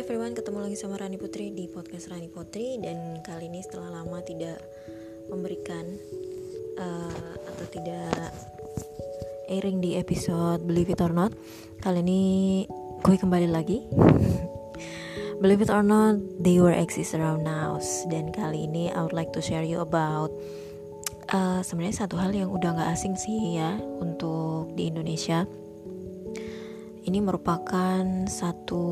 everyone, ketemu lagi sama Rani Putri di podcast Rani Putri. Dan kali ini setelah lama tidak memberikan uh, atau tidak airing di episode Believe It or Not Kali ini gue kembali lagi. Believe it or not, they were exist around now. Dan kali ini I would like to share you about uh, Sebenarnya satu hal yang udah gak asing sih ya Untuk di Indonesia. Ini merupakan satu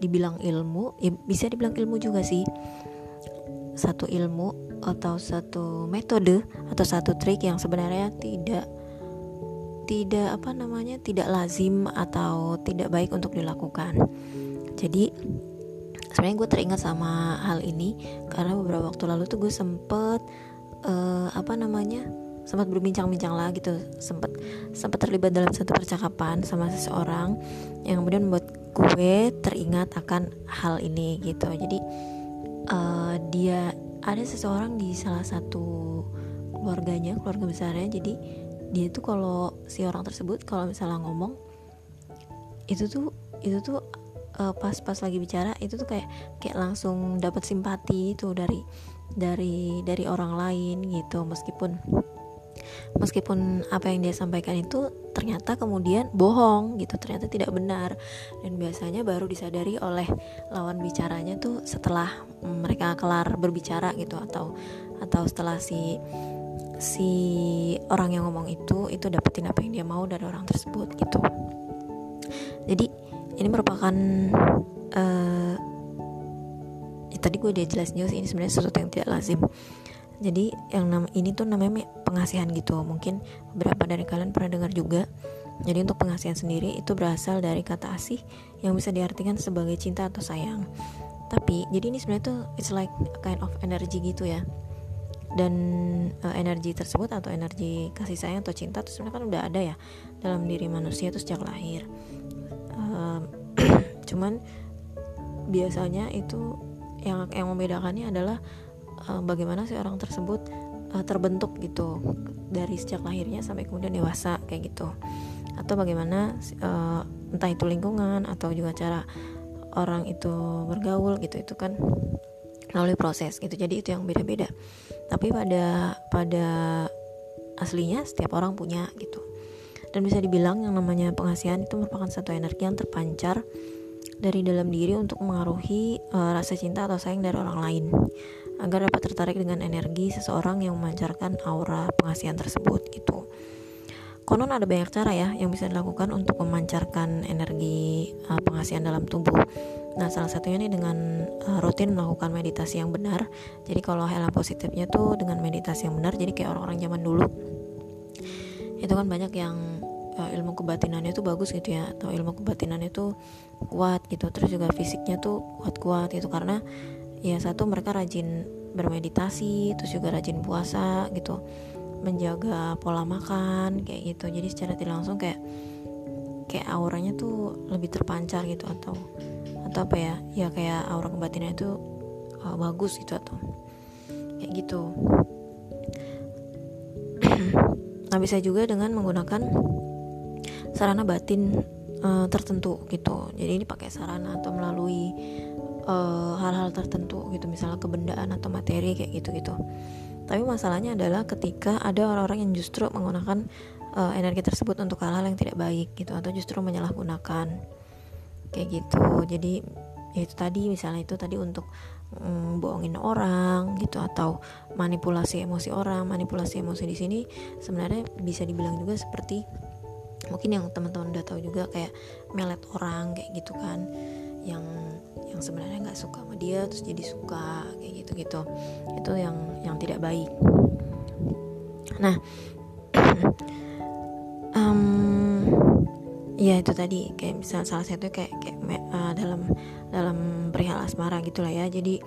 dibilang ilmu ya bisa dibilang ilmu juga sih. Satu ilmu atau satu metode atau satu trik yang sebenarnya tidak tidak apa namanya tidak lazim atau tidak baik untuk dilakukan. Jadi sebenarnya gue teringat sama hal ini karena beberapa waktu lalu tuh gue sempet uh, apa namanya sempat berbincang-bincang lah gitu. Sempat sempat terlibat dalam satu percakapan sama seseorang yang kemudian membuat gue teringat akan hal ini gitu. Jadi uh, dia ada seseorang di salah satu keluarganya keluarga besarnya. Jadi dia tuh kalau si orang tersebut kalau misalnya ngomong itu tuh itu tuh uh, pas-pas lagi bicara itu tuh kayak kayak langsung dapat simpati itu dari dari dari orang lain gitu. Meskipun meskipun apa yang dia sampaikan itu ternyata kemudian bohong gitu ternyata tidak benar. Dan biasanya baru disadari oleh lawan bicaranya tuh setelah mereka kelar berbicara gitu atau atau setelah si si orang yang ngomong itu itu dapetin apa yang dia mau dari orang tersebut gitu. Jadi ini merupakan uh, ya tadi gue udah jelasin sih ini sebenarnya sesuatu yang tidak lazim jadi yang nam ini tuh namanya pengasihan gitu. Mungkin beberapa dari kalian pernah dengar juga. Jadi untuk pengasihan sendiri itu berasal dari kata asih yang bisa diartikan sebagai cinta atau sayang. Tapi jadi ini sebenarnya tuh it's like a kind of energy gitu ya. Dan uh, energi tersebut atau energi kasih sayang atau cinta itu sebenarnya kan udah ada ya dalam diri manusia itu sejak lahir. Uh, cuman biasanya itu yang yang membedakannya adalah uh, bagaimana sih orang tersebut uh, terbentuk gitu dari sejak lahirnya sampai kemudian dewasa kayak gitu. Atau bagaimana uh, entah itu lingkungan atau juga cara orang itu bergaul gitu itu kan melalui proses gitu. Jadi itu yang beda-beda. Tapi pada pada aslinya setiap orang punya gitu. Dan bisa dibilang yang namanya pengasihan itu merupakan satu energi yang terpancar dari dalam diri untuk mengaruhi uh, rasa cinta atau sayang dari orang lain agar dapat tertarik dengan energi seseorang yang memancarkan aura pengasihan tersebut gitu. Konon ada banyak cara ya yang bisa dilakukan untuk memancarkan energi uh, pengasihan dalam tubuh. Nah, salah satunya nih dengan uh, rutin melakukan meditasi yang benar. Jadi kalau hal positifnya tuh dengan meditasi yang benar, jadi kayak orang-orang zaman dulu itu kan banyak yang uh, ilmu kebatinannya tuh bagus gitu ya, atau ilmu kebatinannya tuh kuat gitu. Terus juga fisiknya tuh kuat-kuat gitu karena ya satu mereka rajin bermeditasi terus juga rajin puasa gitu. Menjaga pola makan kayak gitu. Jadi secara tidak langsung kayak kayak auranya tuh lebih terpancar gitu atau atau apa ya? Ya kayak aura kebatinan itu uh, bagus gitu atau kayak gitu. Nah bisa juga dengan menggunakan sarana batin uh, tertentu gitu. Jadi ini pakai sarana atau melalui Eh, hal-hal uh, tertentu gitu misalnya kebendaan atau materi kayak gitu-gitu. Tapi masalahnya adalah ketika ada orang-orang yang justru menggunakan uh, energi tersebut untuk hal-hal yang tidak baik gitu atau justru menyalahgunakan. Kayak gitu. Jadi ya itu tadi misalnya itu tadi untuk mm, bohongin orang gitu atau manipulasi emosi orang manipulasi emosi di sini sebenarnya bisa dibilang juga seperti mungkin yang teman-teman udah tahu juga kayak melet orang kayak gitu kan yang yang sebenarnya nggak suka sama dia terus jadi suka kayak gitu gitu itu yang yang tidak baik. Nah um, ya itu tadi kayak misal salah satu kayak kayak uh, dalam dalam perihal asmara gitulah ya. Jadi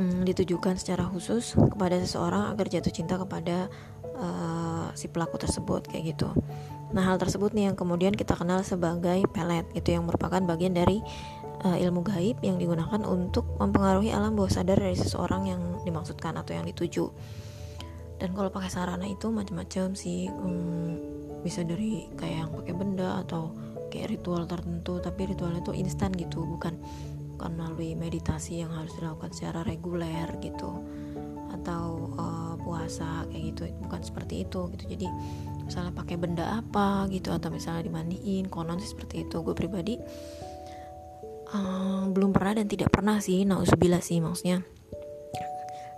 um, ditujukan secara khusus kepada seseorang agar jatuh cinta kepada uh, si pelaku tersebut kayak gitu. Nah hal tersebut nih yang kemudian kita kenal sebagai pelet itu yang merupakan bagian dari uh, ilmu gaib yang digunakan untuk mempengaruhi alam bawah sadar dari seseorang yang dimaksudkan atau yang dituju. Dan kalau pakai sarana itu macam-macam sih, um, bisa dari kayak yang pakai benda atau kayak ritual tertentu tapi ritualnya itu instan gitu bukan bukan melalui meditasi yang harus dilakukan secara reguler gitu atau uh, puasa kayak gitu bukan seperti itu gitu jadi misalnya pakai benda apa gitu atau misalnya dimandiin konon sih seperti itu gue pribadi um, belum pernah dan tidak pernah sih nauzubillah sih maksudnya.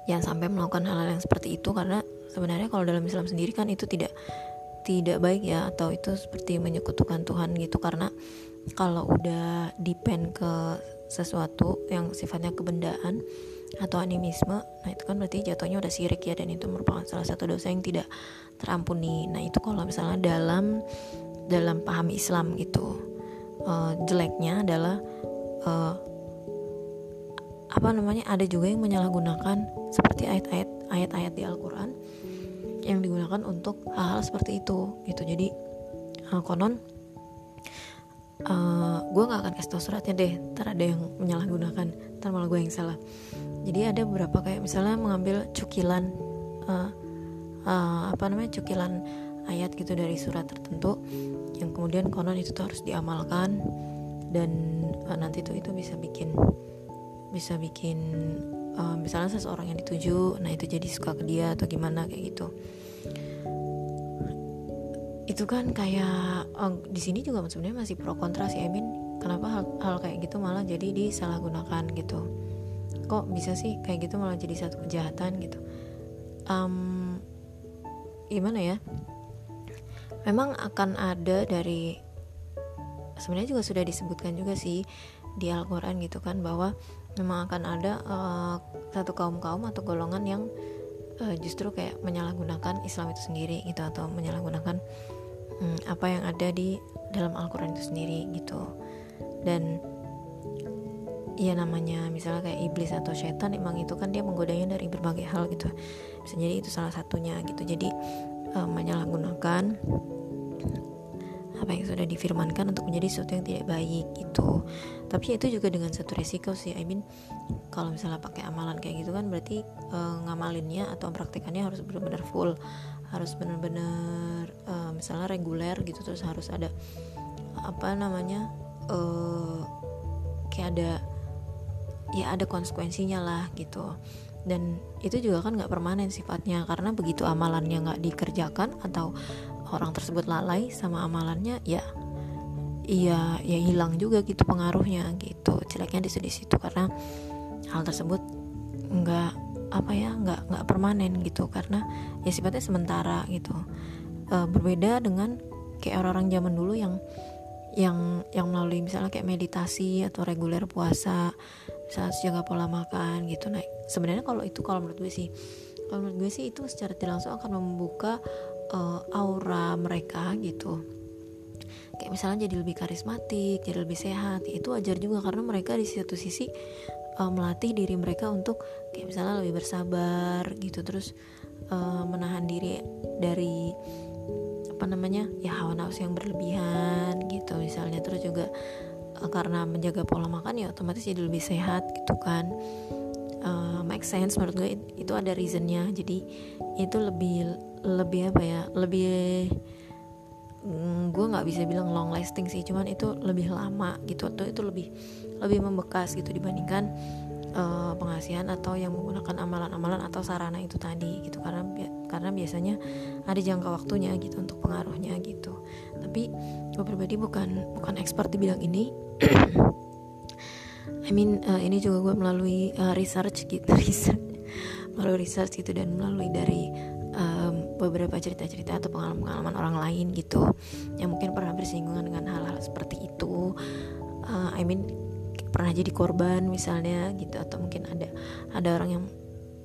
Jangan sampai melakukan hal-hal yang seperti itu karena sebenarnya kalau dalam Islam sendiri kan itu tidak tidak baik ya atau itu seperti menyekutukan Tuhan gitu. Karena kalau udah depend ke sesuatu yang sifatnya kebendaan atau animisme nah itu kan berarti jatuhnya udah sirik ya dan itu merupakan salah satu dosa yang tidak terampuni. Nah itu kalau misalnya dalam dalam paham Islam gitu uh, jeleknya adalah uh, apa namanya ada juga yang menyalahgunakan seperti ayat-ayat ayat-ayat di Al-Quran yang digunakan untuk hal-hal seperti itu gitu. Jadi uh, konon uh, eh, gue nggak akan kasih tau suratnya deh ntar ada yang menyalahgunakan ntar malah gue yang salah. Jadi ada beberapa kayak misalnya mengambil cukilan uh, uh, apa namanya cukilan ayat gitu dari surat tertentu yang kemudian konon itu tuh harus diamalkan dan uh, nanti tuh itu bisa bikin bisa bikin uh, misalnya seseorang yang dituju nah itu jadi suka ke dia atau gimana kayak gitu. Itu kan kayak oh, di sini juga sebenarnya masih pro kontra sih Emin kenapa hal, hal kayak gitu malah jadi disalahgunakan gitu. Kok bisa sih kayak gitu malah jadi satu kejahatan gitu? Um, gimana ya? Memang akan ada dari sebenarnya juga sudah disebutkan juga sih di Al-Quran gitu kan bahwa memang akan ada uh, satu kaum kaum atau golongan yang uh, justru kayak menyalahgunakan Islam itu sendiri gitu atau menyalahgunakan um, apa yang ada di dalam Al-Quran itu sendiri gitu. Dan ya namanya misalnya kayak iblis atau setan emang itu kan dia menggodanya dari berbagai hal gitu. Bisa jadi itu salah satunya gitu. Jadi uh, menyalahgunakan apa yang sudah difirmankan untuk menjadi sesuatu yang tidak baik gitu. Tapi itu juga dengan satu resiko sih I mean kalau misalnya pakai amalan kayak gitu kan berarti uh, ngamalinnya atau praktikannya harus benar-benar full. Harus benar-benar uh, misalnya reguler gitu terus harus ada apa namanya uh, kayak ada ya ada konsekuensinya lah gitu. Dan itu juga kan nggak permanen sifatnya karena begitu amalannya nggak dikerjakan atau orang tersebut lalai sama amalannya ya iya ya hilang juga gitu pengaruhnya gitu. Jeleknya di situ karena hal tersebut nggak apa ya nggak nggak permanen gitu. Karena ya sifatnya sementara gitu. E, berbeda dengan kayak orang-orang zaman dulu yang yang yang melalui misalnya kayak meditasi atau reguler puasa saat jaga pola makan gitu. Nah sebenarnya kalau itu kalau menurut gue sih kalau menurut gue sih itu secara tidak langsung akan membuka uh, aura mereka gitu. Kayak misalnya jadi lebih karismatik jadi lebih sehat itu wajar juga karena mereka di satu sisi uh, melatih diri mereka untuk kayak misalnya lebih bersabar gitu terus uh, menahan diri dari apa namanya ya hawa nafsu yang berlebihan gitu misalnya. Terus juga karena menjaga pola makan ya otomatis jadi lebih sehat gitu kan uh, make sense menurut gue itu ada reasonnya. Jadi itu lebih lebih apa ya lebih mm, gue nggak bisa bilang long lasting sih. Cuman itu lebih lama gitu atau itu lebih lebih membekas gitu dibandingkan uh, pengasihan atau yang menggunakan amalan-amalan atau sarana itu tadi gitu. Karena karena biasanya ada jangka waktunya gitu untuk pengaruhnya gitu. Tapi gue pribadi bukan bukan expert di bidang ini I mean uh, ini juga gue melalui uh, research gitu research melalui research gitu dan melalui dari um, beberapa cerita-cerita atau pengalaman-pengalaman orang lain gitu yang mungkin pernah bersinggungan dengan hal-hal seperti itu. Uh, I mean pernah jadi korban misalnya gitu atau mungkin ada ada orang yang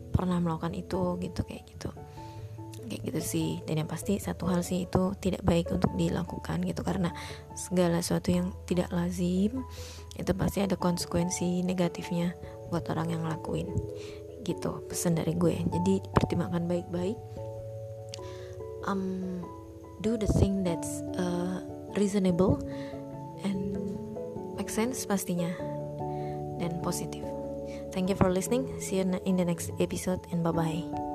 pernah melakukan itu gitu kayak gitu. Kayak gitu sih. Dan yang pasti satu hal sih itu tidak baik untuk dilakukan gitu karena segala sesuatu yang tidak lazim itu pasti ada konsekuensi negatifnya buat orang yang ngelakuin. Gitu pesan dari gue. Jadi pertimbangkan baik-baik. Um, do the thing that's uh, reasonable and make sense pastinya. Dan positif. Thank you for listening. See you in the next episode and bye bye